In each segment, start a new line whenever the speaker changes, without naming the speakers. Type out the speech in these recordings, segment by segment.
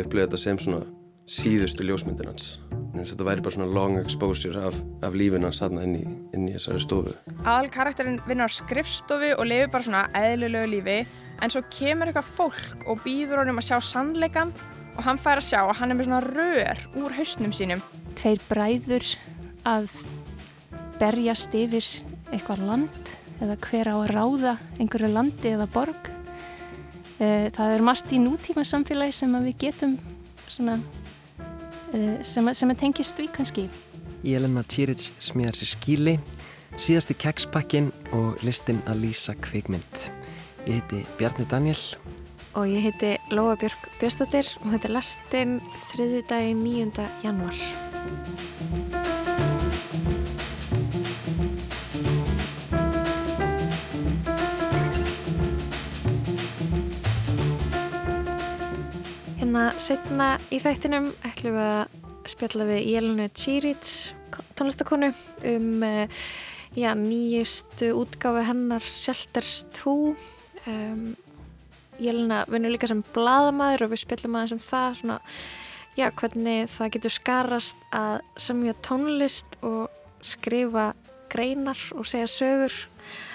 ég upplifið þetta sem svona síðustu ljósmyndin hans. Þetta væri bara svona long exposure af, af lífin hans aðna inn, inn í þessari stofu.
Aðal karakterinn vinnar á skrifstofu og lifir bara svona eðlulegu lífi en svo kemur eitthvað fólk og býður honum að sjá sannleikan og hann fær að sjá að hann er með svona rör úr hausnum sínum.
Tveir bræður að berjast yfir eitthvað land eða hver á að ráða einhverju landi eða borg það er margt í nútíma samfélagi sem við getum svona Eh, sem, sem tengist því kannski.
Jelena Tjírits smíðar sér skíli, síðasti kekspakkin og listin að lýsa kvikmynd. Ég heiti Bjarni Daniel.
Og ég heiti Lóa Björk Björnstóttir og þetta er lastin þriði dagi 9. januar. Hérna setna í þættinum ætlum við að spjalla við Jelenu Tjírits tónlistakonu um uh, já, nýjustu útgáfi hennar Shelters 2 um, Jelena vinnur líka sem bladamæður og við spjallum aðeins um það svona, já, hvernig það getur skarast að semja tónlist og skrifa greinar og segja sögur.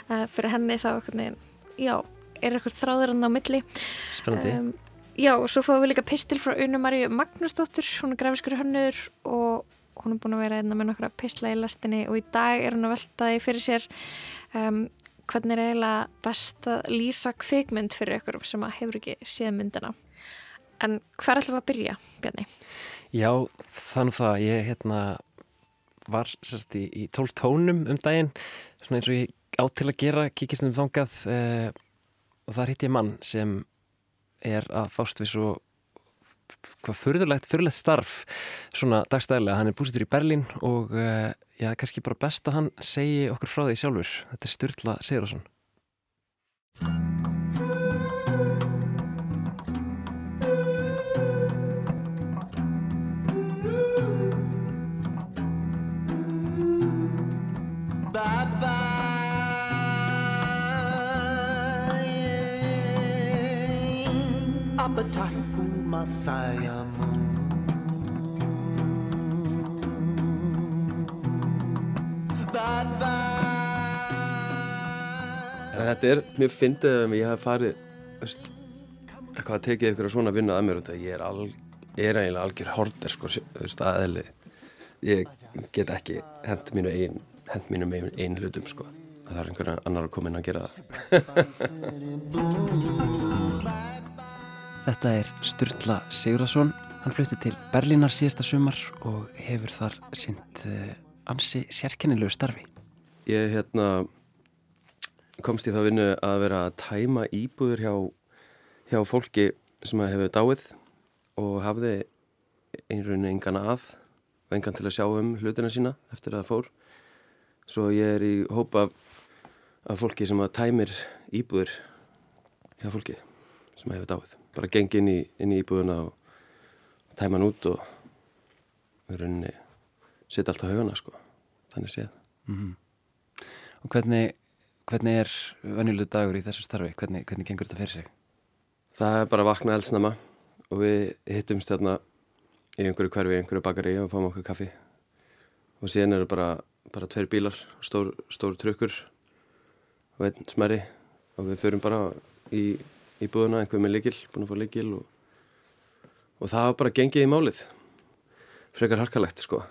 Uh, fyrir henni þá hvernig, já, er eitthvað þráður hann á milli.
Spennandi. Um,
Já, og svo fáum við líka pistil frá Unnu Marju Magnúsdóttur, hún er grafiskur hönnur og hún er búin að vera einna með nokkra pisla í lastinni og í dag er hún að veltaði fyrir sér um, hvernig er eiginlega best að lýsa kvikmynd fyrir ykkur sem hefur ekki séð myndina. En hver ætlum við að byrja, Bjarni?
Já, þannig það, ég hérna, var sérst, í, í tól tónum um daginn, svona eins og ég átt til að gera, kikist um þongað eh, og þar hitt ég mann sem er að fást við svo hvað förðulegt, förðulegt starf svona dagstæðilega, hann er búsitur í Berlín og uh, já, kannski bara best að hann segi okkur frá því sjálfur. Þetta er Sturla Sigurðarsson appetite Messiah
Þetta er, mér finnst það að ég hef farið veist, eitthvað að tekið ykkur svona vinnað að mér og ég er, al, er eiginlega algjör horter sko, aðeili ég get ekki hend mínu einn hend mínu einn ein hlutum sko. Það er einhverja annar að koma inn að gera það
Þetta er Sturla Sigurðarsson. Hann flutti til Berlínar síðasta sumar og hefur þar sýnt uh, ansi sérkennilegu starfi.
Ég hérna, komst í þá vinnu að vera að tæma íbúður hjá, hjá fólki sem hefur dáið og hafði einrunni engan að og engan til að sjá um hlutina sína eftir að það fór. Svo ég er í hópa af fólki sem að tæmir íbúður hjá fólki sem hefur dáið. Bara gengi inn í, inn í íbúðuna og tæma hann út og rauninni setja allt á haugana sko, þannig séð. Mm -hmm.
Og hvernig hvernig er venjuleg dagur í þessu starfi? Hvernig, hvernig gengur þetta fyrir sig?
Það er bara að vakna eldsnama og við hittum stjárna í einhverju hverfi, einhverju bakari og fáum okkur kaffi. Og síðan eru bara bara tveir bílar, stór, stór trukkur og einn smeri og við förum bara í í búðuna, einhver með likil, búin að fá likil og, og það var bara gengið í málið. Frekar harkalegt sko.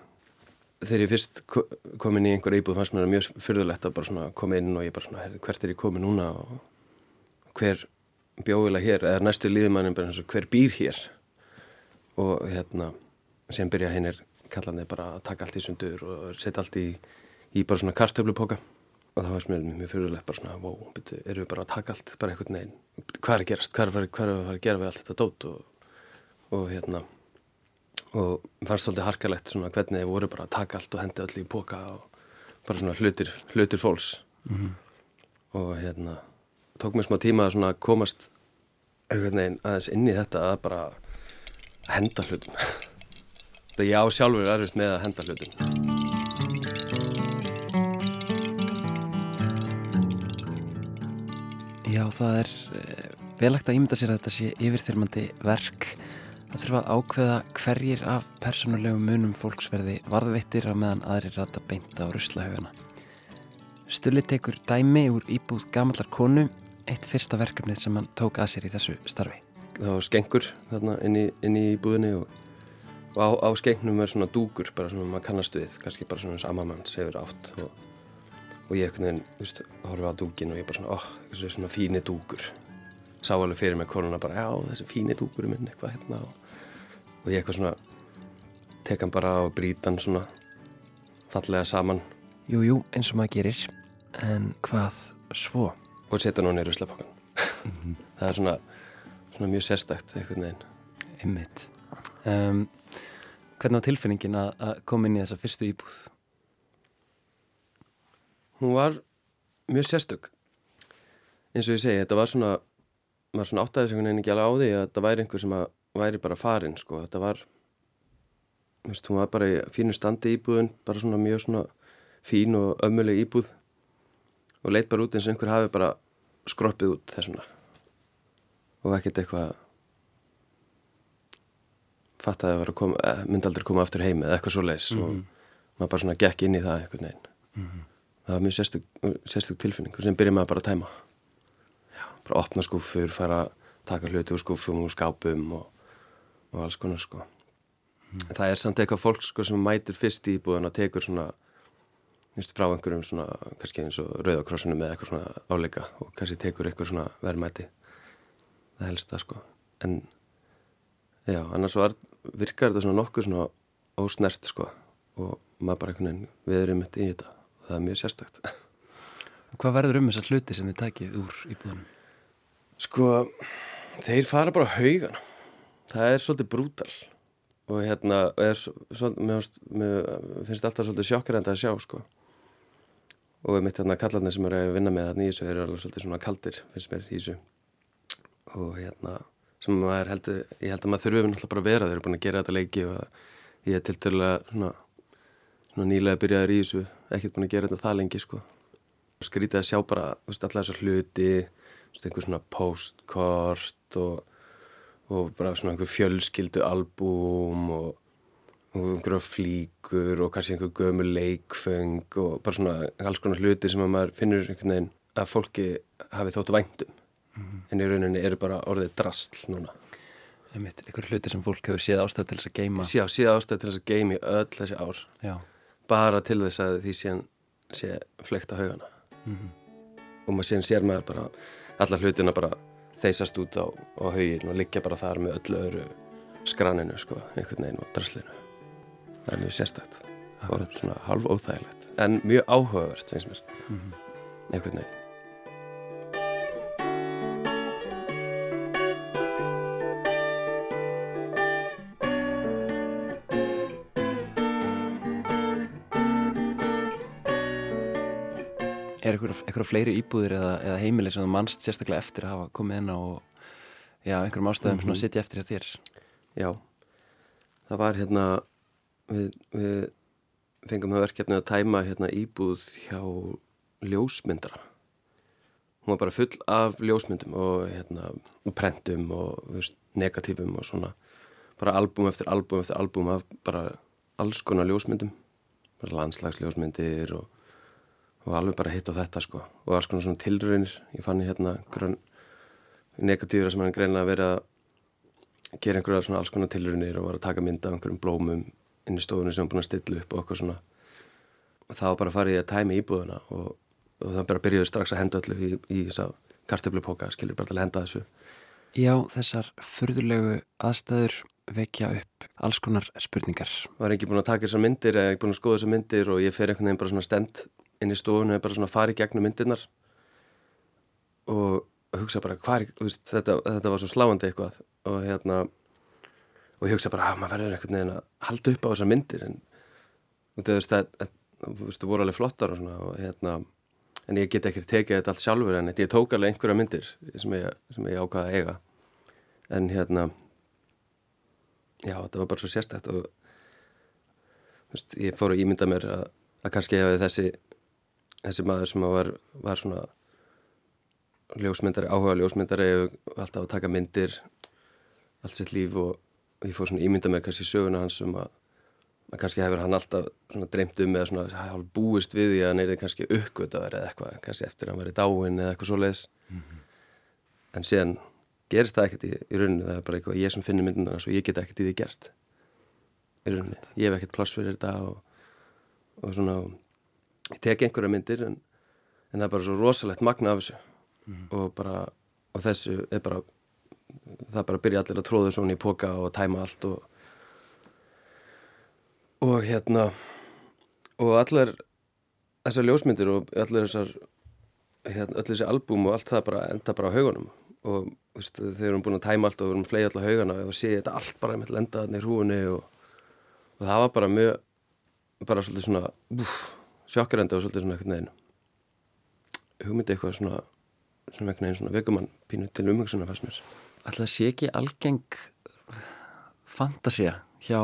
Þegar ég fyrst kom inn í einhverja íbúð fannst mér mjög fyrðulegt að bara svona koma inn og ég bara svona, hvert er ég komið núna og hver bjóðilega hér? Eða næstu líðmannum bara eins og hver býr hér? Og hérna sem byrja hinn er kallanði bara að taka allt í sundur og setja allt í, í bara svona kartöflupoka og það var mér mjög fyrirlegt bara svona wow, byrju, erum við bara að taka allt bara einhvern veginn? Hvað er að gerast, hvað er að fara að gera við allt þetta dót? Og, og hérna og fannst svolítið harkalegt svona hvernig þið voru bara að taka allt og hendi allir í boka og bara svona hlutir, hlutir fólks. Mm -hmm. og hérna tók mér smá tíma að svona komast einhvern veginn aðeins inn í þetta að bara henda hlutum. Það ég á sjálfur erfitt með að henda hlutum
Já, það er eh, velagt að ímynda sér að þetta sé yfirþyrmandi verk Það þurfa að ákveða hverjir af persónulegum munum fólksverði varðveittir á meðan aðrir rata beinta á ruslahögana. Stulli tekur dæmi úr íbúð gamallar konu, eitt fyrsta verkefnið sem hann tók að sér í þessu starfi.
Það var skengur þarna inn í, inn í búðinni og, og á, á skengnum er svona dúkur bara sem maður kannast við, kannski bara svona samamanns hefur átt og, og ég einhvern veginn, þú veist, horfið á dúkin og ég bara svona, oh, þessi svona fíni dúkur. Sá alveg fyrir mig konuna bara, já, þessi fíni dúkur er minn eitthvað hérna og, og ég eitthvað svona, tek hann bara og brýt hann svona fallega saman
Jú, jú, eins og maður gerir, en hvað svo?
og setja hann á neyru slapakkan. það er svona, svona mjög sérstækt einhvern veginn.
Einmitt. Um, hvernig var tilfinningin að koma inn í þessa fyrstu íbúð?
Hún var mjög sérstök. Eins og ég segi, þetta var svona, maður svona áttaði sig veginn ekki alveg á því að þetta væri einhver sem að væri bara farin, sko. Þetta var, veist, hún var bara í fínu standi íbúðun, bara svona mjög svona fín og ömmuleg íbúð og leitt bara út eins og einhver hafi bara skroppið út þessuna og ekkert eitthvað fattaði að vera að koma, eh, myndi aldrei koma aftur heim eða eitthvað svo leis og maður bara svona gekk inn í það einhvern veginn það var mjög sérstök, sérstök tilfinning og sem byrjaði maður bara að tæma. Já, bara opna skúfur, fara taka hluti úr skúfum og skápum og, og alls konar sko. En það er samt eitthvað fólk sko sem mætir fyrst í íbúðan og tekur svona Vist, frá einhverjum svona, kannski eins og rauðakrossunum eða eitthvað svona áleika og kannski tekur eitthvað svona verðmæti. Það helst það sko. En já, annars var virkar þetta svona nokkuð svona ósnert sko. Og maður bara einhvern veginn við erum mitt í þetta það er mjög sérstakt.
Hvað verður um þessar hluti sem þið takið úr íbúðunum?
Sko, þeir fara bara á haugana. Það er svolítið brútal. Og hérna er svolítið, mér, mér finnst alltaf svolítið sjokkrenda að sjá sko. Og mitt hérna kallarnir sem eru að vinna með í þessu eru alveg svolítið svona kaldir finnst mér í þessu. Og hérna sem maður heldur, ég held að maður þurfi náttúrulega bara að vera, þeir eru búin að gera þetta leiki og ég er tilturlega svona, svona nýlega byrjaður í þessu ekkert búin að gera þetta það lengi sko. Skrítið að sjá bara, allar þessar hluti einhver svona postkort og, og bara svona einhver fjölskyldu albúm og og einhverja flíkur og kannski einhver gömur leikfeng og bara svona alls konar hluti sem að maður finnur einhvern veginn að fólki hafi þóttu væntum
Mhm.
en í rauninni eru bara orðið drastl núna.
Einhver hluti sem fólk hefur séð ástæð til þess að geima
Sjá, síðan ástæði til þess að geimi öll þessi ár.
Já,
bara til þess að því síðan sé flekt á haugana.
Mhm.
og maður síðan sér maður bara alla hlutina bara þeysast út á, á haugin og liggja bara þar með öllu öðru skraninu sko, einhvern veginn og draslinu. Það er mjög sérstætt og svona halv óþægilegt. En mjög áhugavert, mér.
Mhm.
einhvern veginn
Er einhver, einhver fleiri íbúðir eða, eða heimili sem þú mannst sérstaklega eftir að hafa komið inn á og já, einhverjum ástæðum svona
Mhm.
sitja eftir hjá þér.
Já, það var hérna við, við fengum það verkefni að tæma hérna íbúð hjá ljósmyndara. Hún var bara full af ljósmyndum og hérna prentum og veist, negatífum og svona. Bara albúm eftir albúm eftir albúm af bara alls konar ljósmyndum. Bara landslagsljósmyndir og, og alveg bara hitt og þetta sko. Og alls konar svona tilraunir. Ég fann hérna grönn negatífur sem hann greinlega verið að gera einhverja svona alls konar tilraunir og var að taka mynda af einhverjum blómum inn í stofunni sem hann búin að stilla upp og eitthvað svona. Og það var bara að fara í að tæmi íbúðuna og, og það bara byrjuði strax að henda öllu í, í þess að kartöflupóka skilur bara til að henda þessu.
Já, þessar furðulegu aðstæður vekja upp alls konar spurningar.
Var ekki búin að taka þessar myndir eða ekki búin að skoða þessar myndir og ég fer einhvern veginn bara svona stend inn í stofunni og bara svona fari gegnum myndirnar og hugsa bara hvað er, veist, þetta, þetta var svo sláandi eitthvað og hérna og ég hugsa bara að maður verður einhvern veginn að halda upp á þessar myndir. En þú veist, það, þú veist, það voru alveg flottar og svona og hérna en ég get ekki tekið þetta allt sjálfur en ég tók alveg einhverja myndir sem ég, sem ég ákvaða að eiga. En hérna já, þetta var bara svo sérstætt og þú veist, ég fór að ímynda mér að, að kannski hefði þessi þessi maður sem var, var svona ljósmyndari, áhuga ljósmyndari alltaf að taka myndir allt sitt líf og ég fór svona ímynda mér kannski söguna hans um að, kannski hefur hann alltaf dreymt um eða svona hálf búist við því að hann er kannski uppgötaður eða eitthvað, kannski eftir að hann væri dáin eða eitthvað svo leiðis en síðan gerist það ekkert í, í rauninu það er bara eitthvað ég sem finnir myndina og ég get ekkert í því gert í rauninu, ég hef ekkert pláss fyrir þetta og, og svona ég tek einhverja myndir en, en það er bara svo rosalegt magna af þessu. Og bara og þessu er bara það bara byrja allir að tróða svona í póka og tæma allt og og hérna og allar þessar ljósmyndir og allar þessar hérna, öll þessi albúm og allt það bara enda bara á haugunum. Og veist, þegar við erum búin að tæma allt og við erum fleið allar haugana og sé þetta allt bara með lenda þarna í hrúinu og, og það var bara mjög bara svolítið svona úf, sjokkarendi og svolítið svona eitthvað neginn hugmyndi eitthvað svona svona vegna einn svona vegumann pínu til umhengsunar fannst mér.
Alltaf sé ekki algeng fantasia hjá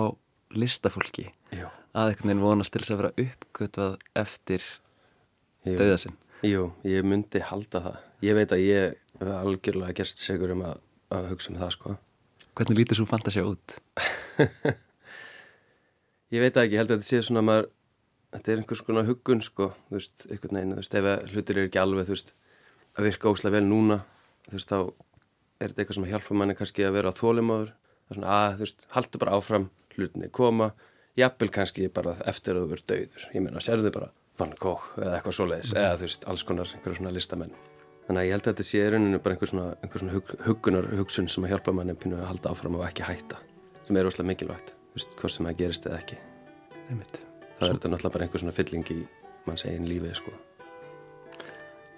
listafólki
Jú,
að einhvern veginn vonast til þess að vera uppgötvað eftir dauða sinn.
jú, ég myndi halda það. Ég veit að ég hef algjörlega gerst segur um að, að hugsa um það sko.
Hvernig lítur svo fantasia út?
ég veit ekki, ég held að þetta sé svona maður, þetta er einhvers konar huggun sko, þú veist, einhvern veginn, þú veist, ef að hlutir eru ekki alveg, þú veist, að virka óslega vel núna, þú veist, þá er þetta eitthvað sem að hjálpa manni kannski að vera þólimáður, það er svona, að, þú veist, haldu bara áfram, hlutinni koma, jafnvel kannski bara eftir að þú verður dauður, ég meina, sérðu bara Van Gogh eða eitthvað svoleiðis, eða þú veist, alls konar einhverjum svona listamenn. Þannig að ég held að þetta sé í rauninu bara einhver svona, einhver svona hug, huggunar hugsun sem að hjálpa manni pínu að halda áfram og ekki hætta, sem er óslega mikilvægt, þú veist, hvort sem það gerist eða ekki
Einmitt.
Það er þetta náttúrulega bara einhver svona fylling í manns eigin lífi sko.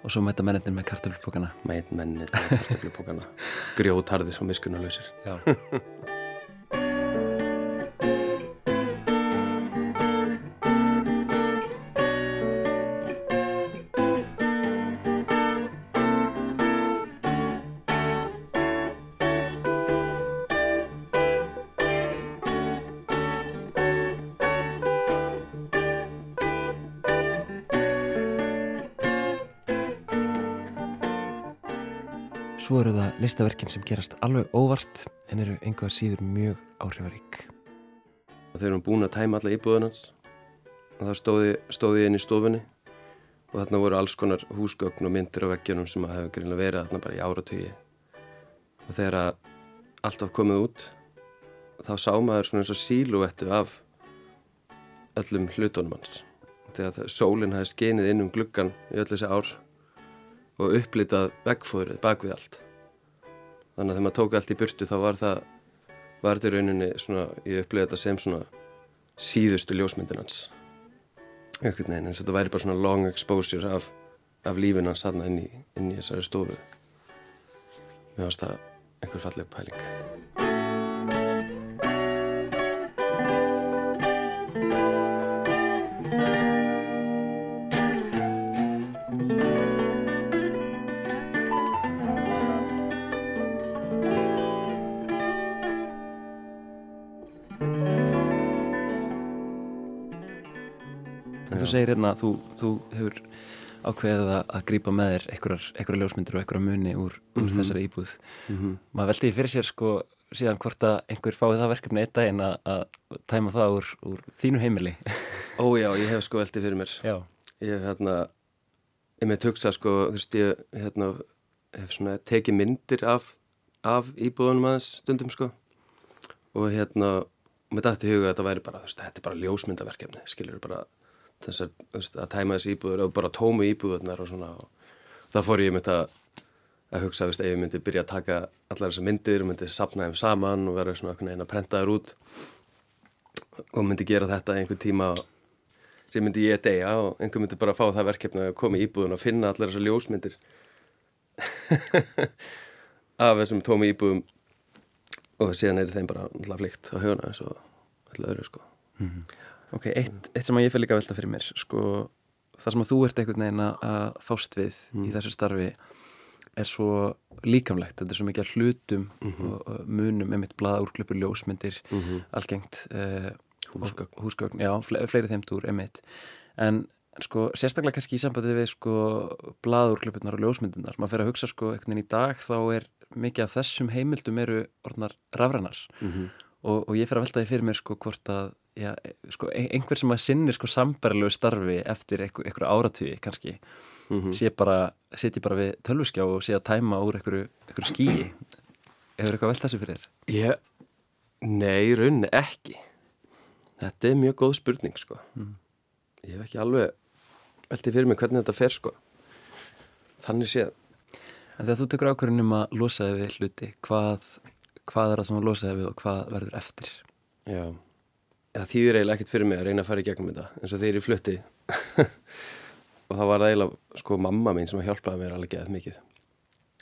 Og svo mæta mennir með kartöflupokana.
meit mennir kartöflupókana grjótarðir og miskunnarlausir
listaverkin sem gerast alveg óvart en eru einhver síður mjög áhrifarík.
og þeir eru búin að tæma alla íbúðan hans. Og það stóði, stóði inn í stofunni. Og þarna voru alls konar húsgögn og myndir á veggjunum sem að hefur greinlega verið þarna bara í áratugi. Og þegar að allt var komið út þá sá maður svona eins og síluettu af öllum hlutunum hans. Þegar það- sólin hafi skenið inn um gluggan í öll þessi ár og upplitað veggfóðrið bak við allt þannig að þegar maður tók allt í burtu þá var það var þetta í rauninni svona, ég upplifði þetta sem svona síðustu ljósmyndin hans. Einhvern veginn, eins og þetta væri bara svona long exposure af, af lífin hans þarna inn í, inn í þessari stofu. Mér varst það einhver falleg pæling
þú segir hérna þú, þú hefur ákveðið að, grípa með þér einhverjar ljósmyndir og einhverjar muni úr, úr þessari íbúð.
mm
Maður veldi fyrir sér sko síðan hvort að einhver fái það verkefni einn daginn að, tæma það úr, úr þínu heimili.
Ó já, ég hef sko veldið fyrir mér
Já.
ég hef hérna ég með hugsa sko, þú veist ég hérna hef svona tekið myndir af, af íbúðunum aðeins stundum sko og hérna með dætti huga þetta væri bara, þú veist, þetta er bara ljósmyndaverkefni skilur bara þú veist, að tæma þessi íbúður og bara tómu íbúðunar og svona. Og það fór ég með þetta að hugsa, ef ég myndi byrja að taka allar þessar myndir, myndi sapna þeim saman og vera svona einhvern veginn að prenta þær út og myndi gera þetta einhvern tíma sem myndi ég deyja og einhver myndi bara fá það verkefni að koma í íbúðun og finna allar þessar ljósmyndir af þessum tómi íbúðum og síðan er þeim bara náttúrulega flykt á huguna eins og allir öðru sko
Ok, eitt, eitt sem ég fyrir líka að velta fyrir mér, sko, það sem að þú ert einhvern veginn að- fást við í þessu starfi er svo líkamlegt, þetta er svo mikið að hlutum og, og munum, einmitt blaða úrklöpur ljósmyndir, algengt uh,
Húsgögn.
húsgögn, já, fle fleiri þeimtúr, einmitt. En sko, sérstaklega kannski í sambandi við sko blaða úrklöpurnar og ljósmyndirnar, maður fer að hugsa sko einhvern veginn í dag þá er mikið af þessum heimildum eru orðnar rafrænar.
Mhm.
og, og ég fyrir að velta því fyrir mér sko hvort að já, sko, ein- einhver sem að sinnir sko sambarlegu starfi eftir einhver, einhver áratvíi kannski
Mhm.
sé bara, sitji bara við tölvuskjá og sé að tæma úr einhverju, einhverju skíi hefur eitthvað velt þessu fyrir þér?
Ég, nei, rauninni ekki. Þetta er mjög góð spurning, sko.
Mhm.
Ég hef ekki alveg veltið fyrir mig hvernig þetta fer, sko. Þannig séð.
En þegar þú tekur ákvörðin um að losa þig við hluti hvað, hvað er það sem að losa þig við og hvað verður eftir?
Já. Það þýðir eiginlega ekkert fyrir mig að reyna að fara í gegnum þetta, eins og þeir í flutti. og það var eiginlega, sko, mamma mín sem að hjálpaði mér alveg geðað mikið.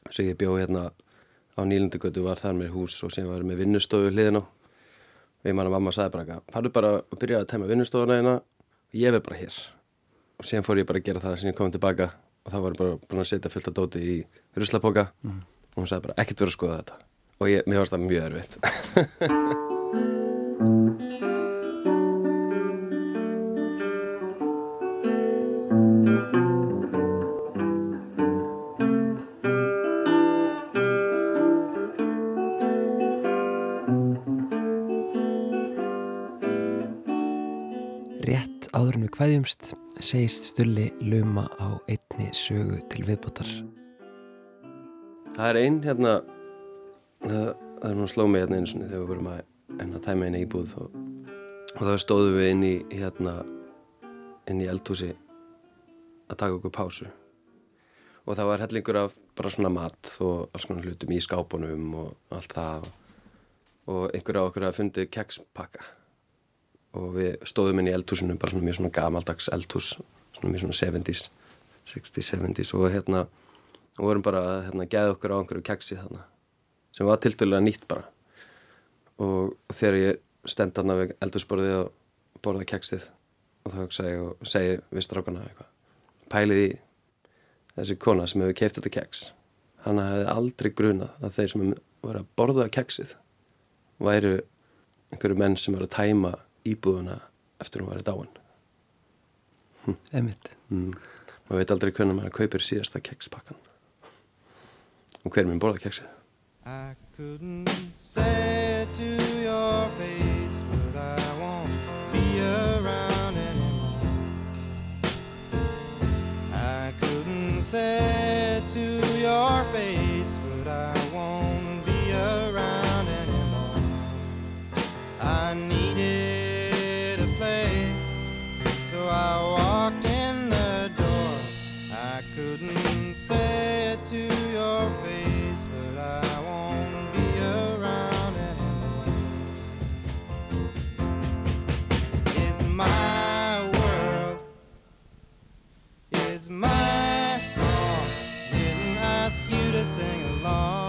Svo ég bjóð hérna á Nýlundugötu, var þar með hús og sem var með vinnustofu hliðin á. Og ég man að mamma sagði bara eitthvað, farðu bara að byrja að tæma vinnustofuna hérna og ég verð bara hér. Og síðan fór ég bara að gera það sem ég kom tilbaka og það var bara búin að setja fullt af dóti í ruslapoka og hún sagði bara ekkert verið að skoða þetta. Og ég, mér varst það mjög erfitt.
kvæðjumst segist Stulli luma á einni sögu til viðbótar.
Það er ein hérna það, það er nú sló mig hérna eins og þegar við vorum að, að tæma einu íbúð og, og þá stóðum við inn í hérna inn í eldhúsi að taka okkur pásu og það var hellingur af bara svona mat og alls konar hlutum í skápunum og allt það og einhver á okkur að fundi kekspakka og við stóðum inn í eldhúsinu bara svona mjög svona gamaldags eldhús svona mjög svona 70s 60s, 70s og hérna og vorum bara að hérna, geða okkur á einhverju keksi þarna sem var tildulega nýtt bara. Og þegar ég stend þarna við eldursporðið og borða keksið og þá hugsa ég og segi við strákana eitthvað pælið í þessi kona sem hefur keift þetta keks. Hann hefði aldrei grunað að þeir sem voru að borða keksið væru einhverju menn sem voru að tæma íbúðuna eftir hún væri dáin
Einmitt.
mm. maður veit aldrei hvernig maður kaupir síðasta kekspakkan og hver minn borða keksið
I couldn't say it to your face, it's my song. Didn't ask you to sing along.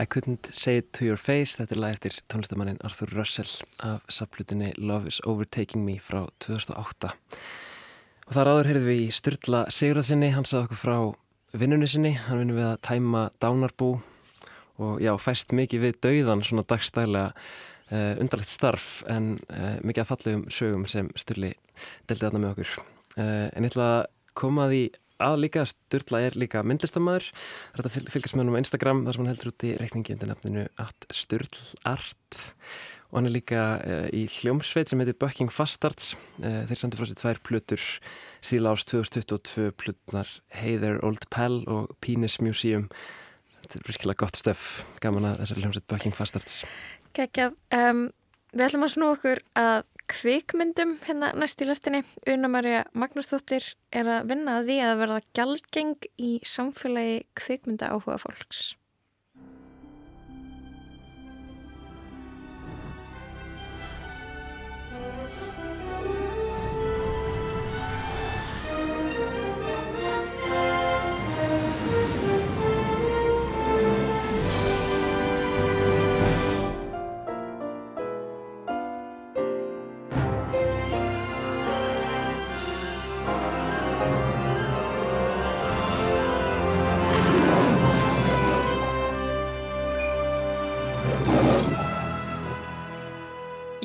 I Couldn't Say It To Your Face.
Þetta er lag eftir tónlistamannin Arthur Russell af saplutinni Love Is Overtaking Me frá 2008 og þar áður heyrðum við í Sturla Sigurðarsinni, hann sagði okkur frá vinnunni sinni, hann vinnur við að tæma dánarbú og já, fæst mikið við dauðan svona dagstælega uh, undarlegt starf en uh, mikið að fallegum sögum sem Sturli deldi þarna með okkur. Uh, en ég ætla að koma því að líka Sturla er líka myndlistamæður þetta fylgjast með hann á Instagram þar sem hann heldur út í reikningi undir nafninu at Sturlart. Og hann er líka uh, í hljómsveit sem heitir Bucking Fastards uh, þeir sendur frá sér tvær plutur síla ást 2022 plutnar Hey There Old Pal og Penis Museum. Þetta er virkilega gott stöf gaman að þessari hljómsveit Bucking Fastards
Kekjað, um, við ætlum að snú okkur að kvikmyndum hérna næst í lastinni. Una Marja Magnúsdóttir er að vinna að því að verða gjaldgeng í samfélagi kvikmynda áhuga fólks.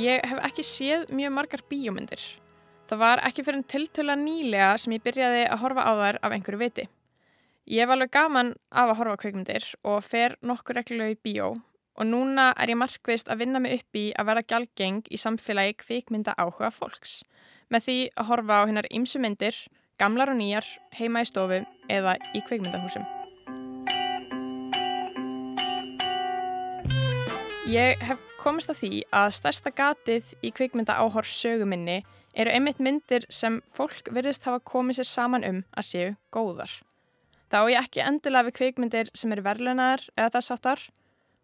Ég hef ekki séð mjög margar bíómyndir. Það var ekki fyrir en tiltöla nýlega sem ég byrjaði að horfa á þær af einhverju viti. Ég hef alveg gaman af að horfa kveikmyndir og fer nokkur reglulega í bíó og núna er ég markvist að vinna mig upp í að vera gjaldgeng í samfélagi kvikmynda áhuga fólks með því að horfa á hennar ymsu myndir, gamlar og nýjar, heima í stofu eða í kvikmyndahúsum. Ég hef komist að því að stærsta gatið í kvikmynda áhorf söguminni eru einmitt myndir sem fólk virðist hafa komið sér saman um að séu góðar. Þá er ég ekki endilega við kvikmyndir sem eru verðlunar eða þess aftar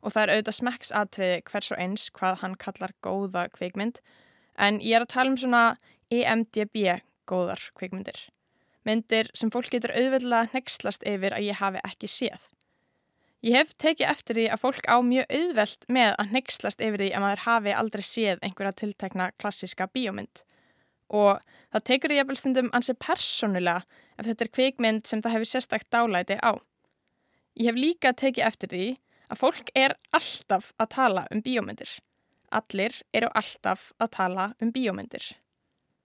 og það er auðvitað smekksatriði hvers og eins hvað hann kallar góða kvikmynd en ég er að tala um svona EMDB góðar kvikmyndir. Myndir sem fólk getur auðvitað nexlast yfir að ég hafi ekki séð. Ég hef tekið eftir því að fólk á mjög auðvelt með að nexlast yfir því að maður hafi aldrei séð einhverja tiltekna klassiska bíómynd. Og það tekur því jafnvel stundum ansi persónulega ef þetta er kvikmynd sem það hefur sérstakt dálæti á. Ég hef líka tekið eftir því að fólk er alltaf að tala um bíómyndir. Allir eru alltaf að tala um bíómyndir.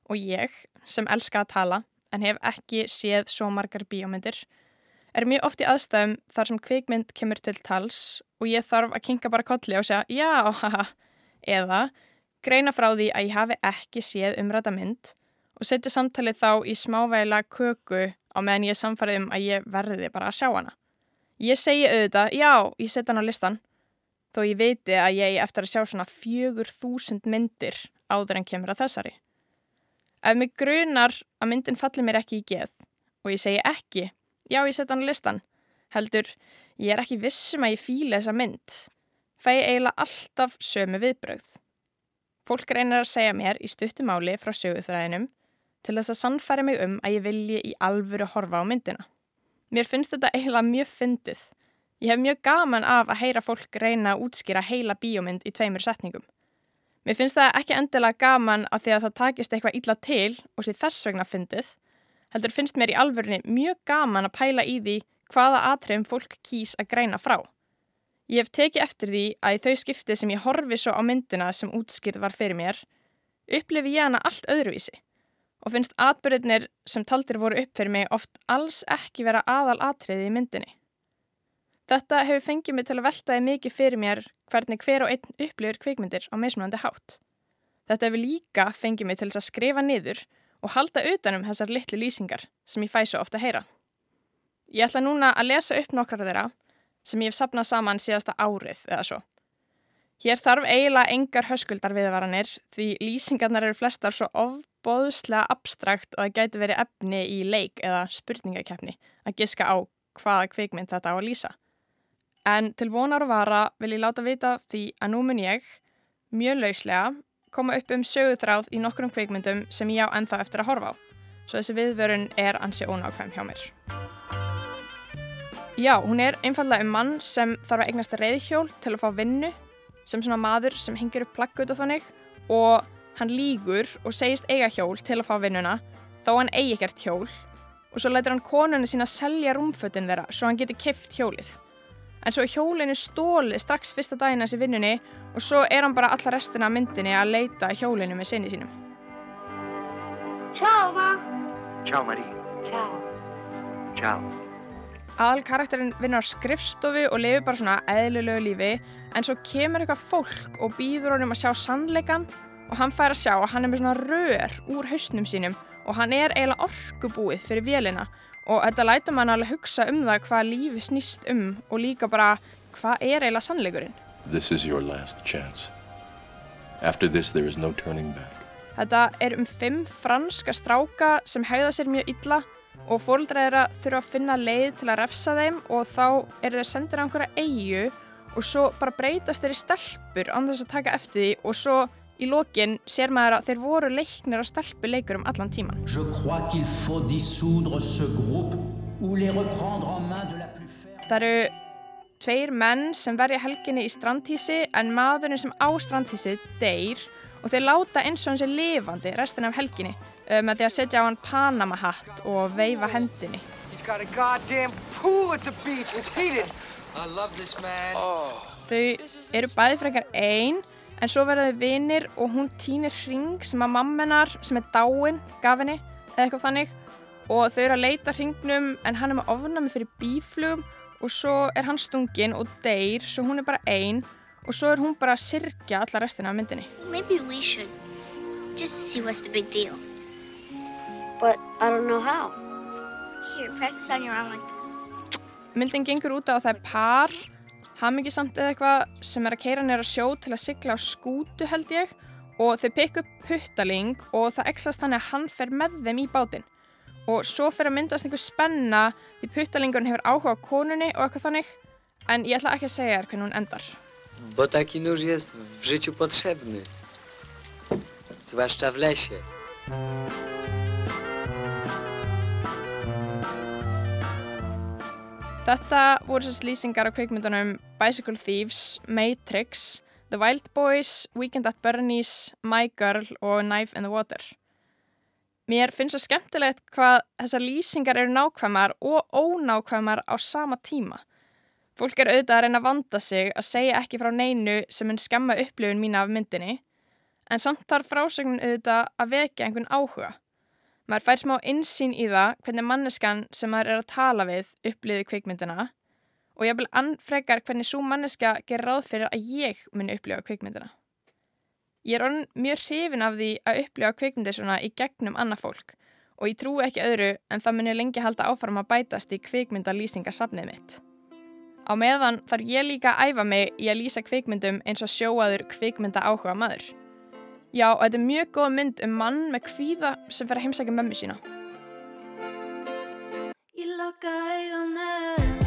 Og ég, sem elska að tala en hef ekki séð svo margar bíómyndir, er mjög oft í aðstæðum þar sem kvikmynd kemur til tals og ég þarf að kinka bara kolli og segja já, haha, eða greina frá því að ég hafi ekki séð umræta mynd og setja samtalið þá í smávægila köku á meðan ég samfarið um að ég verði bara að sjá hana. Ég segi auðvitað, já, ég setja hann á listan, þó ég veiti að ég eftir að sjá svona fjögur þúsund myndir áður en kemur að þessari. Ef mig grunar að myndin fallir mér ekki í geð og ég segi ekki já ég setja hann á listan heldur, ég er ekki vissum að ég fíla þessa mynd. Fæ ég eiginlega alltaf sömu viðbröð fólk reynir að segja mér í stuttumáli frá söguþræðinum til þess að sannfæra mig um að ég vilji í alvöru horfa á myndina. Mér finnst þetta eiginlega mjög fyndið. Ég hef mjög gaman af að heyra fólk reyna að útskýra heila bíómynd í tveimur setningum. Mér finnst það ekki endilega gaman að því að það takist eitthvað illa til og sé þess vegna fyndið heldur finnst mér í alvörunni mjög gaman að pæla í því hvaða atriðum fólk kýs að greina frá. Ég hef tekið eftir því að í þau skipti sem ég horfi svo á myndina sem útskýrð var fyrir mér, upplifi ég hana allt öðruvísi og finnst atbyrðinir sem taldir voru upp fyrir mig oft alls ekki vera aðal atriði í myndinni. Þetta hefur fengið mig til að veltaði mikið fyrir mér hvernig hver og einn upplifir kvikmyndir á meðsmunandi hátt. Þetta hefur líka fengið mig til að skrifa niður og halda utanum þessar litlu lýsingar sem ég fæ svo ofta heyra. Ég ætla núna að lesa upp nokkrar þeirra sem ég hef sapnað saman síðasta árið eða svo. Hér þarf eiginlega engar höskuldar viðvaranir því lýsingarnar eru flestar svo ofbóðslega abstrakt að það gæti verið efni í leik eða spurningakeppni að giska á hvaða kvikmynd þetta á að lýsa. En til vonar og vara vil ég láta vita því að nú mun ég, mjög lauslega, koma upp um sögutráð í nokkrum kveikmyndum sem ég á ennþá eftir að horfa á. Svo þessi viðvörun er ansi ónákvæm hjá mér. Já, hún er einfallega um mann sem þarf að eignast reyðhjól til að fá vinnu sem svona maður sem hengir upp plakkut og þannig og hann lígur og segist eiga hjól til að fá vinnuna þó hann eigi ekkert hjól og svo lætur hann konunni sína selja rúmfötin þeirra svo hann geti kift hjólið. En svo er hjólinu stóli strax fyrsta daginn þessi vinnunni og svo er hann bara alla restina af myndinni að leita hjólinu með sinni sínum.
Ciao, ma.
Ciao Marie.
Ciao.
Ciao.
Aðal karakterinn vinnur á skrifstofu og lifir bara svona eðlulegu lífi en svo kemur eitthvað fólk og býður honum að sjá sannleikan og hann fær að sjá að hann er með svona rör úr hausnum sínum og hann er eiginlega orkubúið fyrir vélina og þetta lætur mann alveg hugsa um það hvað lífi snýst um og líka bara hvað er eiginlega sannleikurinn.
This is your last chance. After this, there is no turning back.
Þetta er um fimm franska stráka sem hegða sér mjög illa og fóldra þeirra þurfa að finna leið til að refsa þeim og þá eru þeir sendir á einhverja eigu og svo bara breytast þeir í stelpur án þess að taka eftir því og svo í lokin sér maður að þeir voru leiknir að stelpu leikur um allan tíman. Það eru tveir menn sem verja helginni í strandhísi en maðurinn sem á strandhísi deyr og þeir láta eins og hann sé lifandi restin af helginni uh, með því að setja á hann Panama hatt og veifa hendinni. Þau eru bæði frekar einn en svo verða þau vinir og hún týnir hring sem að mammenar sem er dáin gaf henni eða eitthvað þannig og þau eru að leita hringnum en hann er með ofnami fyrir bíflugum og svo er hann stungin og deyr svo hún er bara einn og svo er hún bara að sirkja alla restina af myndinni.
Maybe we should. Just see what's the big deal. But I don't know how. Here, practice on your arm like this.
Myndin gengur út á að það er par, hamingisamt eða eitthvað sem er að keira nýra sjó til að sigla á skútu held ég og þau pikk upp puttaling og það ekslast þannig að hann fer með þeim í bátinn. Og svo fer að myndast einhver spenna því puttalingurinn hefur áhuga á konunni og eitthvað þannig en ég ætla ekki að segja þér hvernig hún endar.
Bo taki nóż jest w życiu potrzebny. Zwłaszcza w lesie.
Þetta voru sérst lýsingar á kveikmyndunum Bicycle Thieves, Matrix, The Wild Boys, Weekend at Bernie's, My Girl og Knife in the Water. Mér finnst svo skemmtilegt hvað þessar lýsingar eru nákvæmar og ónákvæmar á sama tíma. Fólk er auðvitað að reyna að vanda sig að segja ekki frá neinu sem mun skemma upplifun mína af myndinni, en samt þarf frásögnin auðvitað að vekja einhvern áhuga. Maður fær smá insýn í það hvernig manneskan sem maður er að tala við upplifið kveikmyndina og ég vil anfrekar hvernig svo manneska gerir ráð fyrir að ég muni upplifa kveikmyndina. Ég er orðin mjög hrifin af því að upplifa kveikmyndir svona í gegnum annað fólk og ég trú ekki öðru en það muni lengi halda áfram að bætast í kveikmyndalýsingasafnið mitt. Á meðan þarf ég líka að æfa mig í að lýsa kveikmyndum eins og sjóaður kveikmynda áhuga maður. Já, og þetta er mjög góð mynd um mann með kvíða sem fer að heimsækja mömmu sína.
Ég loka augunum. Ég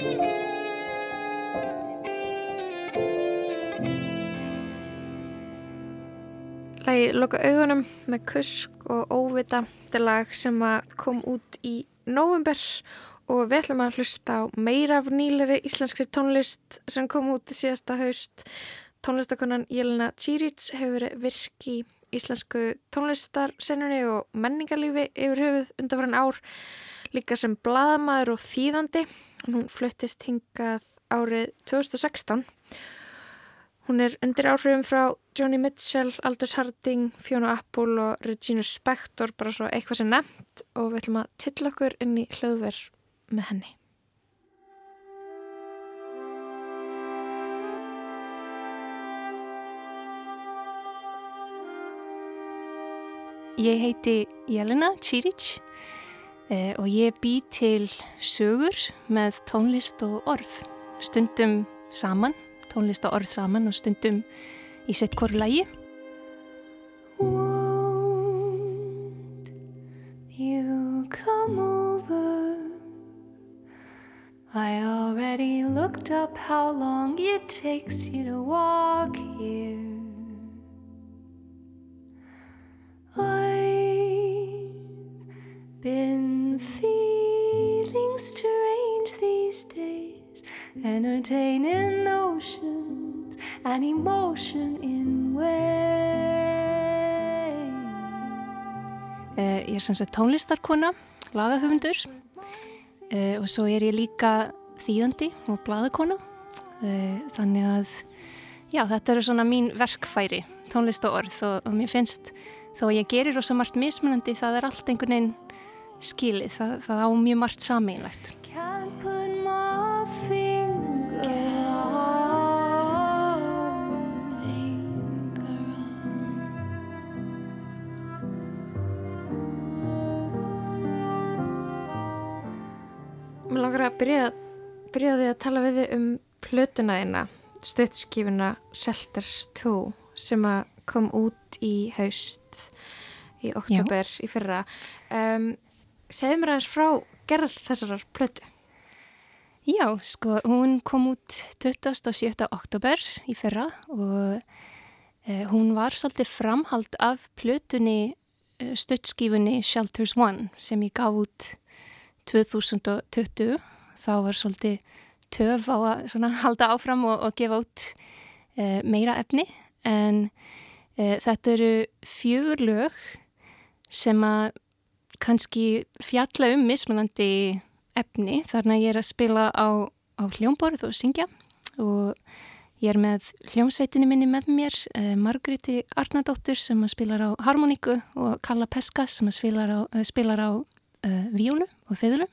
Lagi Loka augunum með kusk og óvita. Þetta lag sem kom út í november og við ætlum að hlusta á meira af nýleri íslenskri tónlist sem kom út í síðasta haust. Tónlistakonan Jelena Čírić hefur verið virk í íslensku tónlistarsennunni og menningarlífi yfir höfuð undanfæran ár líka sem bladamæður og þýðandi. Hún fluttist hingað árið 2016 Hún er undir áhrifum frá Joni Mitchell, Aldous Harding, Fiona Apple og Regina Spektor, bara svo eitthvað sem nefnt. Og við ætlum að tilla okkur inn í hljóðverð með henni.
Ég heiti Jelena Čírić eh, og ég bý til sögur með tónlist og orð, stundum saman tónlist og orð saman og stundum í sett hvori lægi. Won't you come over? I already looked up how long it takes you to walk here feeling strange these days entertaining notions and emotion in way. Uh, ég er sem sagt tónlistarkona, lagahöfundur uh, og svo er ég líka þýðandi og bladakona. Uh, þannig að já, þetta eru svona mín verkfæri, tónlist og orð og, og mér finnst þó að ég gerir rosa margt mismunandi það er allt einhvern veginn skilið, það, það á mjög margt sameinlegt.
Mér langar að byrja, byrja því að tala við um plötuna þína, stöðskífuna Shelters 2 sem að kom út í haust í oktober í fyrra. Um, Segðu mér aðeins frá gerð þessarar plötu.
Já, sko, hún kom út 27. oktober í fyrra og eh, hún var svolítið framhald af plötunni eh, stöttskífunni Shelters One sem ég gaf út 2020. Þá var svolítið töf á að svona, halda áfram og, og gefa út eh, meira efni en eh, þetta eru fjögur lög sem að kannski fjalla um mismunandi efni. Þarna ég er að spila á, á hljómborð og syngja. Og ég er með hljómsveitinni minni með mér eh, Margréti Arnardóttur sem spilar á harmoníku og Kalla Peska sem spilar á, uh, spilar á uh, víólu og fiðlu.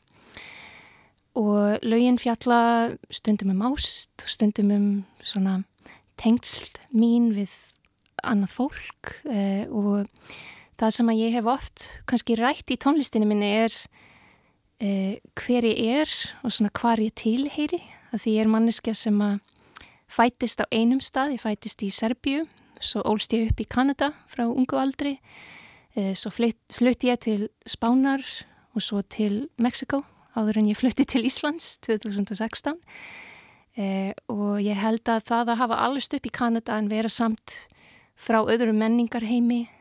Og lögin fjalla stundum um ást og stundum um svona tengsl mín við annað fólk uh, og það sem að ég hef oft kannski rætt í tónlistinni minni er uh, hver ég er og svona hvar ég tilheyri. Að því ég er manneskja sem að fætist á einum stað, ég fætist í Serbíu svo ólst ég upp í Kanada frá ungu aldri uh, svo flutt, flutt ég til Spánar og svo til Mexiko áður en ég flutti til Íslands 2016 uh, og ég held að það að hafa allast upp í Kanada en vera samt frá öðrum menningarheimi og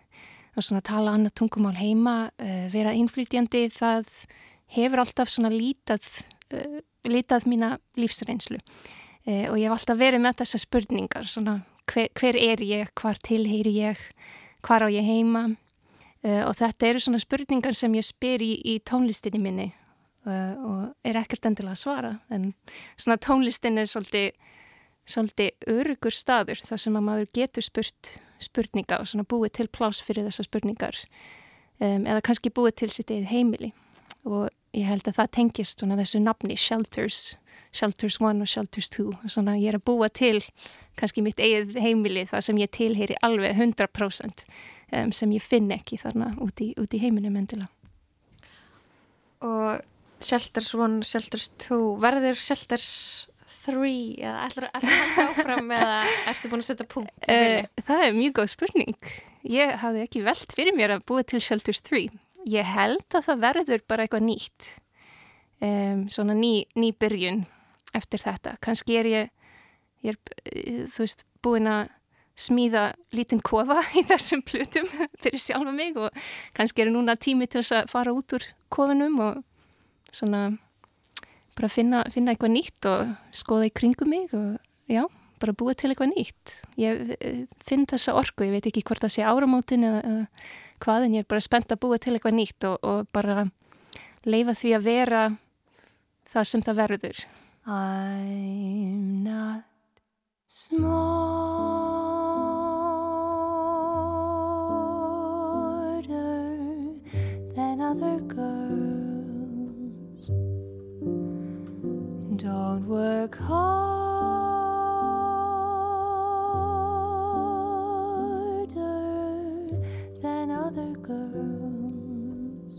svona tala annað tungumál heima, uh, vera innflytjandi, það hefur alltaf lítað, uh, lítað mína lífsreynslu. Uh, og ég hef alltaf verið með þessar spurningar, svona hver, hver er ég, hvar tilheyri ég, hvar á ég heima? Og þetta eru svona spurningar sem ég spyr í, í tónlistinni minni og er ekkert endilega að svara en svona tónlistin er svolítið, svolítið örugur staður þar sem að maður getur spurt spurninga og svona búið til plás fyrir þessar spurningar um, eða kannski búið til sitt eða heimili og ég held að það tengist svona þessu nafni Shelters, Shelters 1 og Shelters 2 og svona ég er að búa til kannski mitt eigið heimili það sem ég tilheyri alveg 100% um, sem ég finn ekki þarna út í, í heiminum endilega.
Og Shelters 1, Shelters 2, verður Shelters 3 eða ætlar að halda áfram eða ertu búin að setja punkt?
Uh, það er mjög góð spurning. Ég hafði ekki velt fyrir mér að búa til Shelters 3. Ég held að það verður bara eitthvað nýtt. Um, svona ný, ný byrjun eftir þetta. Kanski er ég, ég er, þú veist, búin að smíða lítinn kofa í þessum plutum fyrir sjálfa mig og kannski er núna tími til þess að fara út úr kofinum og svona bara finna, finna eitthvað nýtt og skoða í kringum mig og já, bara búa til eitthvað nýtt. Ég eh, finn þessa orku, ég veit ekki hvort það sé áramótin eða, eða hvað en ég er bara spennt að búa til eitthvað nýtt og, og bara leifa því að vera það sem það verður. I'm not smarter than other girls. Don't work harder than other girls.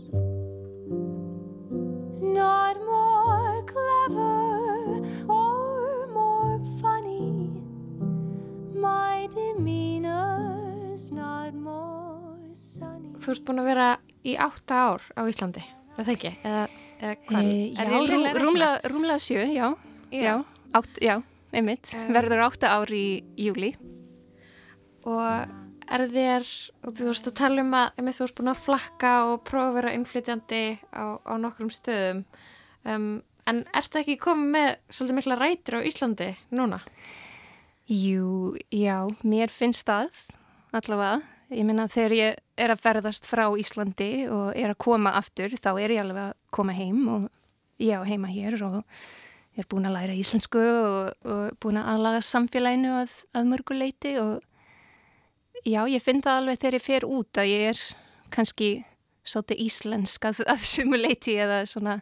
Not more clever or more funny. My demeanor's not more sunny.
Þú ert búin að vera í átta ár á Íslandi, er það ekki? Eða, eða hvað?
E, já, rúmlega, rúmlega sjö, já.
Já.
Átt, já einmitt.
Um,
Verður átta ár í júli.
Og er þér, og þú veist að tala um að einmitt, þú ert búin að flakka og prófa að vera innflytjandi á, á nokkrum stöðum um, en ertu ekki komið með svolítið mikla rætur á Íslandi núna?
Jú, já, mér finnst það allavega. Ég minna þegar ég er að ferðast frá Íslandi og er að koma aftur, þá er ég alveg að koma heim og ég á heima hér og er búin að læra íslensku og, og búin að aðlaga samfélaginu að, að mörguleiti og já, ég finn það alveg þegar ég fer út að ég er kannski svolítið íslensk að, að sumuleiti eða svona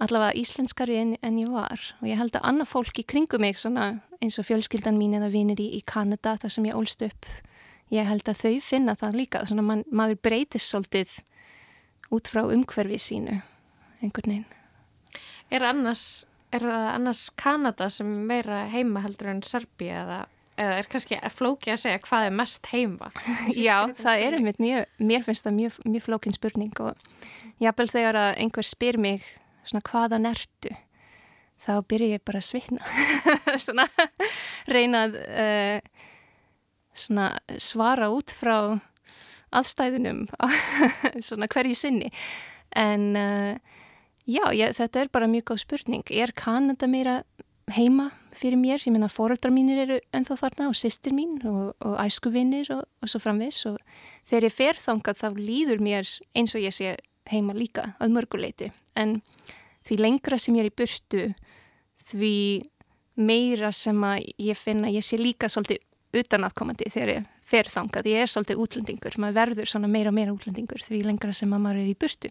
allavega íslenskari en, en ég var. Og ég held að annað fólk í kringum mig svona eins og fjölskyldan mín eða vinir í, í Kanada þar sem ég ólst upp ég held að þau finna það líka svona man, maður breytist svolítið út frá umhverfi sínu einhvern veginn.
Er, annars, er það annars Kanada sem er meira heima heldur en Serbia eða, eða er kannski flóki að segja hvað er mest heima?
Já, það er einmitt mjög, mér finnst það mjög, mjög flókin spurning og jábel þegar að einhver spyr mig svona hvaðan ertu þá byrja ég bara að svitna svona reyna að uh, svona svara út frá aðstæðunum svona hverju sinni en uh, já, ég, þetta er bara mjög góð spurning. Er Kanada meira heima fyrir mér, ég minna fóröldrar mínir eru ennþá þarna og sýstir mín og, og æskuvinnir og, og svo framvis og þegar ég fer þangað þá líður mér eins og ég sé heima líka að mörguleiti en því lengra sem ég er í burtu því meira sem að ég finna ég sé líka svolítið utanaðkomandi þegar ég fer þangað, ég er svolítið útlendingur maður verður meira og meira útlendingur því lengra sem að maður er í burtu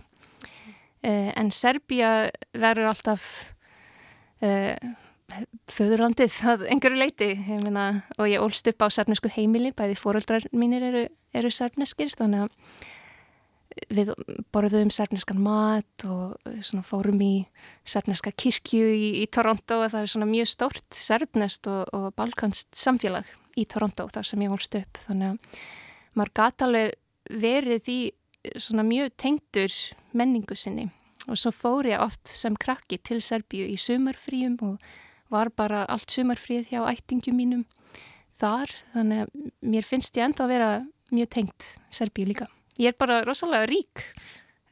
en Serbia verður alltaf uh, föðurlandið að einhverju leiti ég meina, og ég ólst upp á sernesku heimili bæði fóröldrar mínir eru, eru serneskir þannig að við borðum serneskan mat og svona fórum í serneska kirkju í, í Toronto og það er svona mjög stórt serfnest og, og balkanst samfélag í Toronto þar sem ég holst upp. Þannig að maður gata alveg verið í svona mjög tengdur menningu sinni. Og svo fór ég oft sem krakki til Serbíu í sumarfríum og var bara allt sumarfríð hjá ættingum mínum þar. Þannig að mér finnst ég enda að vera mjög tengt Serbíu líka. Ég er bara rosalega rík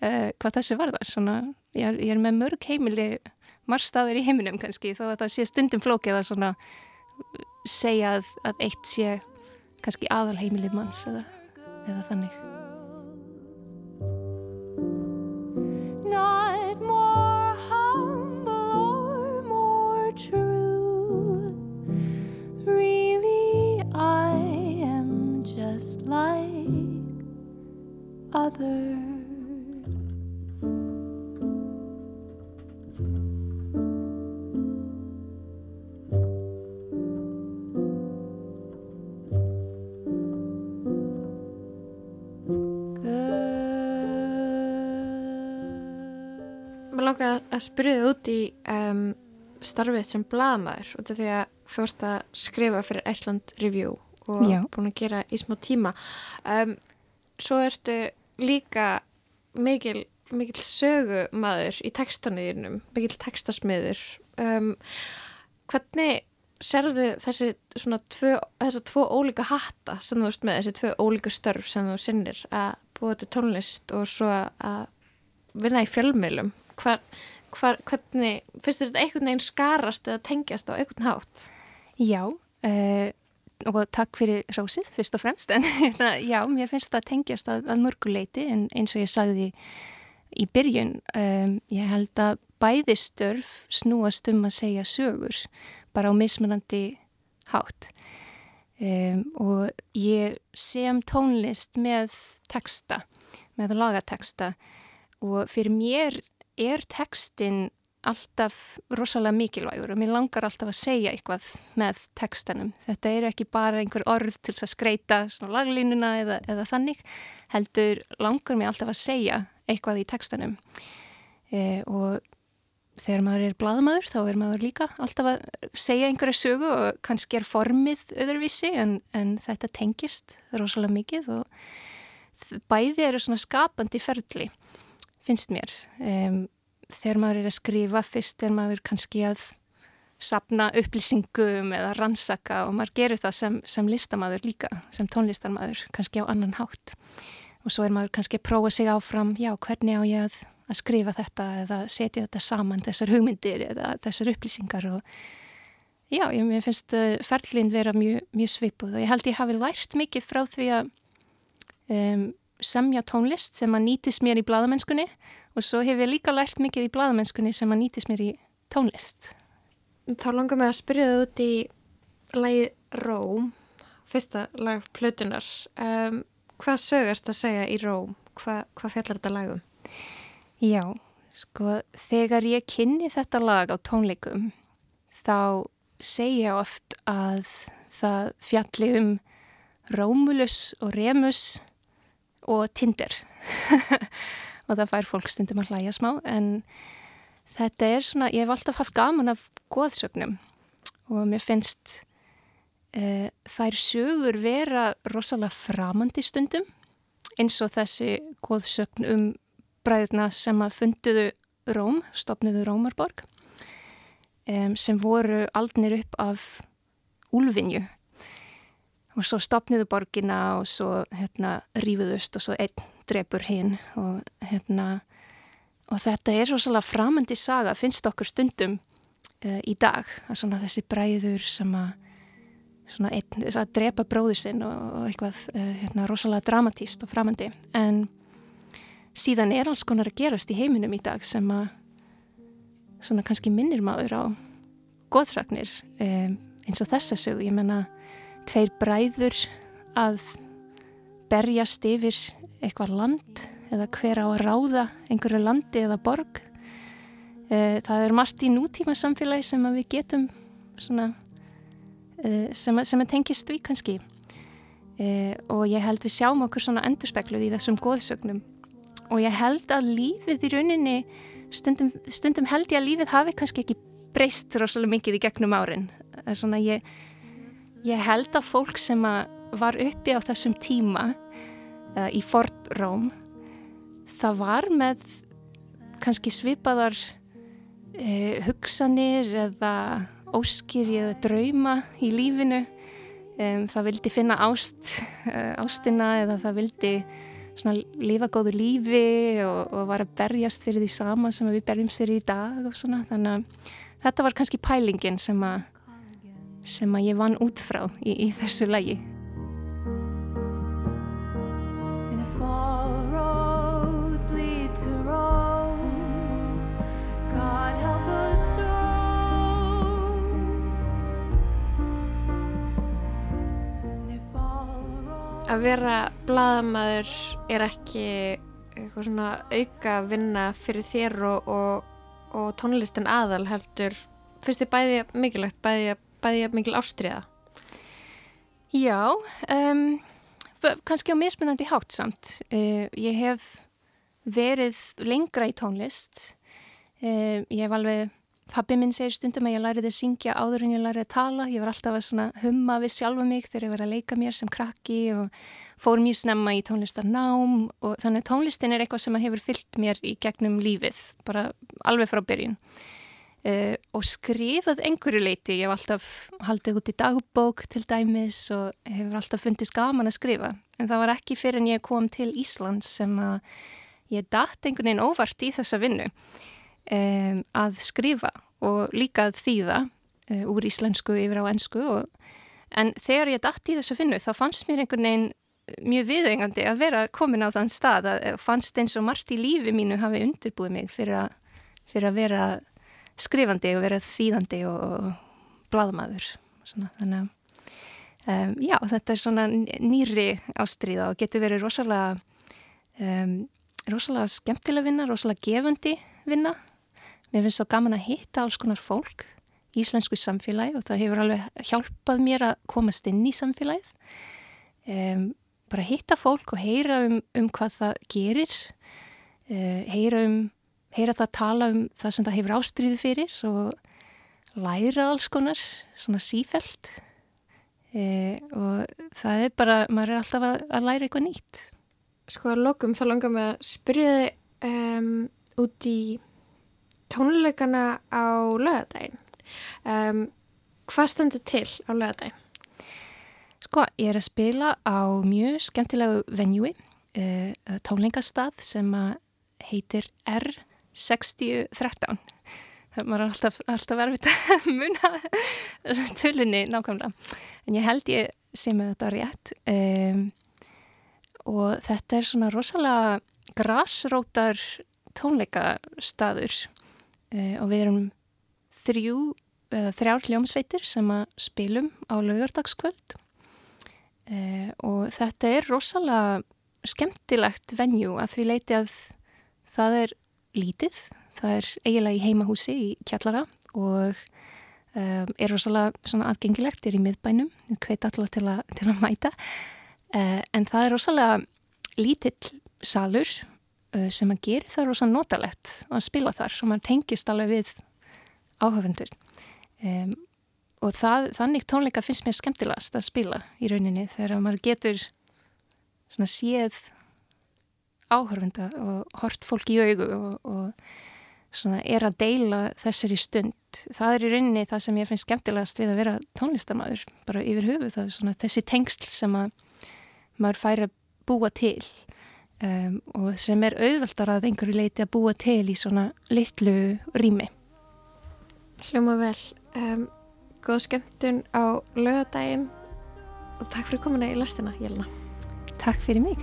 uh, hvað þessi varðar. Svona, ég, er, ég er með mörg heimili margstafir í heiminum kannski þó að það sé stundum flókið að svona segja að, að eitt sé kannski aðal heimilið manns eða, eða þannig
other. Mér
langar að spyrja þið út í um, starfið sem bladamæður út af því að þú ert að skrifa fyrir Iceland Review og
Já.
búin að gera í smá tíma um, svo ertu líka mikil, mikil sögumadur í textanuðinum, mikil textasmiður um, hvernig serðu þessi svona tvö, þessa tvo ólíka hatta sem þú ert með, þessi tvö ólíka störf sem þú sinnir að búa til tónlist og svo að vinna í fjölmiðlum hvar, hvar, hvernig, finnst þetta einhvern veginn skarast eða tengjast á einhvern hátt?
Já, uh, og takk fyrir rósið fyrst og fremst, en hérna, já, mér finnst það tengjast að, að mörguleiti en eins og ég sagði í byrjun, um, ég held að bæði störf snúast um að segja sögur, bara á mismunandi hátt. Um, og ég sem tónlist með texta, með lagateksta og fyrir mér er textin alltaf rosalega mikilvægur og mér langar alltaf að segja eitthvað með textanum. Þetta eru ekki bara einhver orð til að skreita laglínuna eða, eða þannig, heldur langar mér alltaf að segja eitthvað í textanum e, og þegar maður er bladamadur þá er maður líka alltaf að segja einhverja sögu og kannski er formið öðruvísi en, en þetta tengist rosalega mikið og bæði eru svona skapandi ferli finnst mér. Um, þegar maður er að skrifa fyrst er maður kannski að sapna upplýsingum eða rannsaka og maður gerir það sem, sem listamæður líka, sem tónlistarmæður, kannski á annan hátt. Og svo er maður kannski að prófa sig áfram, já, hvernig á ég að, að skrifa þetta eða setja þetta saman, þessar hugmyndir eða þessar upplýsingar og já, ég finnst uh, ferlinn vera mjög, mjög svipuð og ég held ég hafi lært mikið frá því að um, semja tónlist sem að nýtist mér í bladamennskunni og svo hef ég líka lært mikið í bladamennskunni sem að nýtist mér í tónlist.
Þá langar mig að spyrja þau út í lagi Róm, fyrsta lag Plutunar. Um, hvað sögast að segja í Róm? Hva, hvað fjallar þetta lagum?
Já, sko, þegar ég kynni þetta lag á tónleikum þá segja oft að það fjalli um Rómulus og Remus og Tinder og það fær fólk stundum að hlæja smá en þetta er svona, ég hef alltaf haft gaman af goðsögnum og mér finnst uh, þær sögur vera rosalega framandi stundum eins og þessi goðsögn um bræðurna sem að funduðu Róm, stopnuðu Rómarborg um, sem voru aldnir upp af úlfinju. Og svo stopnuðu borgina og svo hérna rífuðust og svo einn drefur hinn og hérna og þetta er rosalega framandi saga finnst okkur stundum uh, í dag að svona þessi bræður sem að einn, að drepa bróður sinn og, og eitthvað uh, hérna rosalega dramatíst og framandi. En síðan er alls konar að gerast í heiminum í dag sem að svona kannski minnir maður á goðsagnir um, eins og þessa sög, ég menna tveir bræður að berjast yfir eitthvað land eða hver á að ráða einhverju landi eða borg. E, það er margt í nútíma samfélagi sem við getum svona, e, sem, sem er tengist við kannski e, og ég held við sjáum okkur svona endurspegluð í þessum góðsögnum og ég held að lífið í rauninni stundum, stundum held ég að lífið hafi kannski ekki breyst rosalega mikið í gegnum árin. Svona ég Ég held að fólk sem að var uppi á þessum tíma uh, í Fort Róm það var með kannski svipaðar uh, hugsanir eða óskir eða drauma í lífinu um, það vildi finna ást uh, ástina eða það vildi lifa góðu lífi og, og var að berjast fyrir því sama sem við berjumst fyrir í dag þannig að þetta var kannski pælingin sem að sem að ég vann út frá í, í þessu lagi.
Að vera bladamaður er ekki eitthvað svona auka vinna fyrir þér og, og, og tónlistin aðal heldur finnst þið bæði mikilvægt, bæði, bæði mikil ástriða?
Já, um, kannski á mismunandi hátt samt. Uh, ég hef verið lengra í tónlist Um, ég hef alveg, pabbi minn segir stundum að ég lærið að syngja áður en ég lærið að tala. Ég var alltaf að humma við sjálfa mig þegar ég var að leika mér sem krakki og fór mjög snemma í tónlistarnám og þannig að tónlistin er eitthvað sem hefur fyllt mér í gegnum lífið, bara alveg frá byrjun. Uh, og skrifað einhverju leiti, ég hef alltaf haldið út í dagbók til dæmis og hefur alltaf fundist gaman að skrifa en það var ekki fyrir en ég kom til Íslands sem að ég datt einhvern veginn óvart í þessa vinnu um, að skrifa og líka að þýða uh, úr íslensku yfir á ennsku og, en þegar ég datt í þessa vinnu þá fannst mér einhvern veginn mjög viðengandi að vera komin á þann stað að fannst eins og margt í lífi mínu hafi undirbúið mig fyrir að, fyrir að vera skrifandi og vera þýðandi og bladmaður svona, þannig að um, já, þetta er svona nýri ástríða og getur verið rosalega um, rosalega skemmtilega vinna, rosalega gefandi vinna mér finnst það gaman að hitta alls konar fólk í íslensku samfélagi og það hefur alveg hjálpað mér að komast inn í samfélagið um, bara hitta fólk og heyra um, um hvað það gerir uh, heyra um heyra það tala um það sem það hefur ástríðu fyrir og læra alls konar, svona sífælt e, og það er bara, maður er alltaf að, að læra eitthvað nýtt.
Sko að lokum þá langar mig að spyrja þið út í tónleikana á lögadaginn. Um, hvað stendur til á lögadaginn?
Sko, ég er að spila á mjög skemmtilegu venjúi, uh, tónleikastað sem heitir R6013. Maður er alltaf, alltaf verfið að muna tölunni nákvæmlega. En ég held ég sé með þetta rétt. Um, og þetta er svona rosalega grasrótar tónleikastaður uh, og við erum þrjú, uh, þrjár hljómsveitir sem að spilum á laugardagskvöld. Uh, og þetta er rosalega skemmtilegt venjú að því leiti að það er lítið, það er eiginlega í heimahúsi í kjallara og um, er rosalega aðgengilegt, er í miðbænum, hveit allar til, til að mæta. En það er rosalega lítill salur sem að gera það rosalega notalegt að spila þar og maður tengist alveg við áhöfundur um, og það, þannig tónleika finnst mér skemmtilegast að spila í rauninni þegar maður getur svona séð áhörfunda og hort fólk í augu og, og svona er að deila þessari stund. Það er í rauninni það sem ég finnst skemmtilegast við að vera tónlistamæður bara yfir höfu það er svona þessi tengsl sem að maður fær að búa til um, og sem er auðvöldar að einhverju leiti að búa til í svona litlu rými.
Hljóma vel. Um, góð skemmtun á lögadaginn og takk fyrir komuna í lastina, Jelena.
Takk fyrir mig.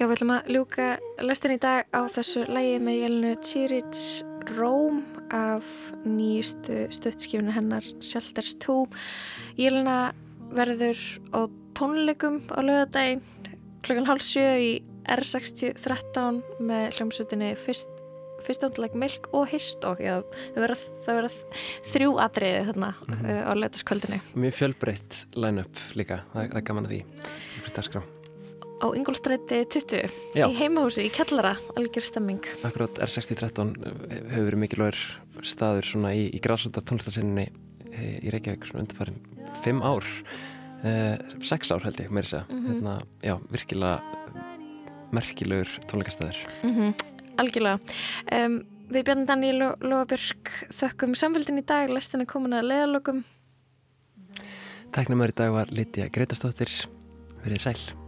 Já, við ætlum að ljúka lestin í dag á þessu lægi með Jelenu Tjírits Róm af nýjustu stöðskifinu hennar Shelters 2. Jelena verður á tónleikum á lögadaginn klukkan hálf sjö í R6013 með hljómsutinni fyrst fyrstónduleik milk og histó Já, það verða, þrjú atriði þarna
Mhm.
uh, á lötaskvöldinu
Mjög fjölbreytt line-up líka, það, það er gaman að því.
Á Ingolstræti 20
Já.
í heimahúsi, í kellara, algjör stemming.
Akkurát R6013 hefur verið mikilvægur staður svona í, í græsunda tónlistasinninni í Reykjavík svona undarfærin fimm ár. Eh, sex ár held ég, meiri segja.
Mhm.
hérna, já, virkilega merkilegur tónleikastæður
mm algjörlega. Um, Við Bjarni Daniel og Lóabjörg þökkum samfélgin í dag, lestin er komin að leðalokum
Tæknumar í dag var Lítja Greitastóttir verið sæl